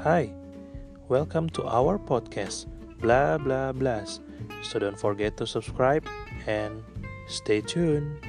Hi, welcome to our podcast, Blah Blah Blahs. So don't forget to subscribe and stay tuned.